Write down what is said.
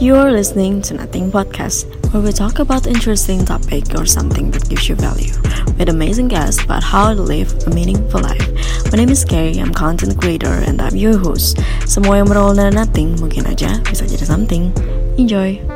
You're listening to Nothing Podcast, where we talk about interesting topic or something that gives you value, with amazing guests about how to live a meaningful life. My name is Kay, I'm content creator, and I'm your host. Semua yang berawal dari nothing mungkin aja bisa jadi something. Enjoy!